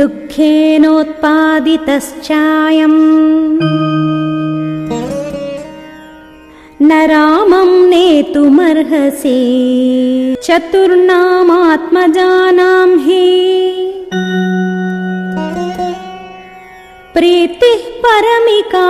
दुःखेनोत्पादितश्चायम्। न रामं नेतुमर्हसि। चतुर्नामात्मजानां हि। प्रीतिः परमिका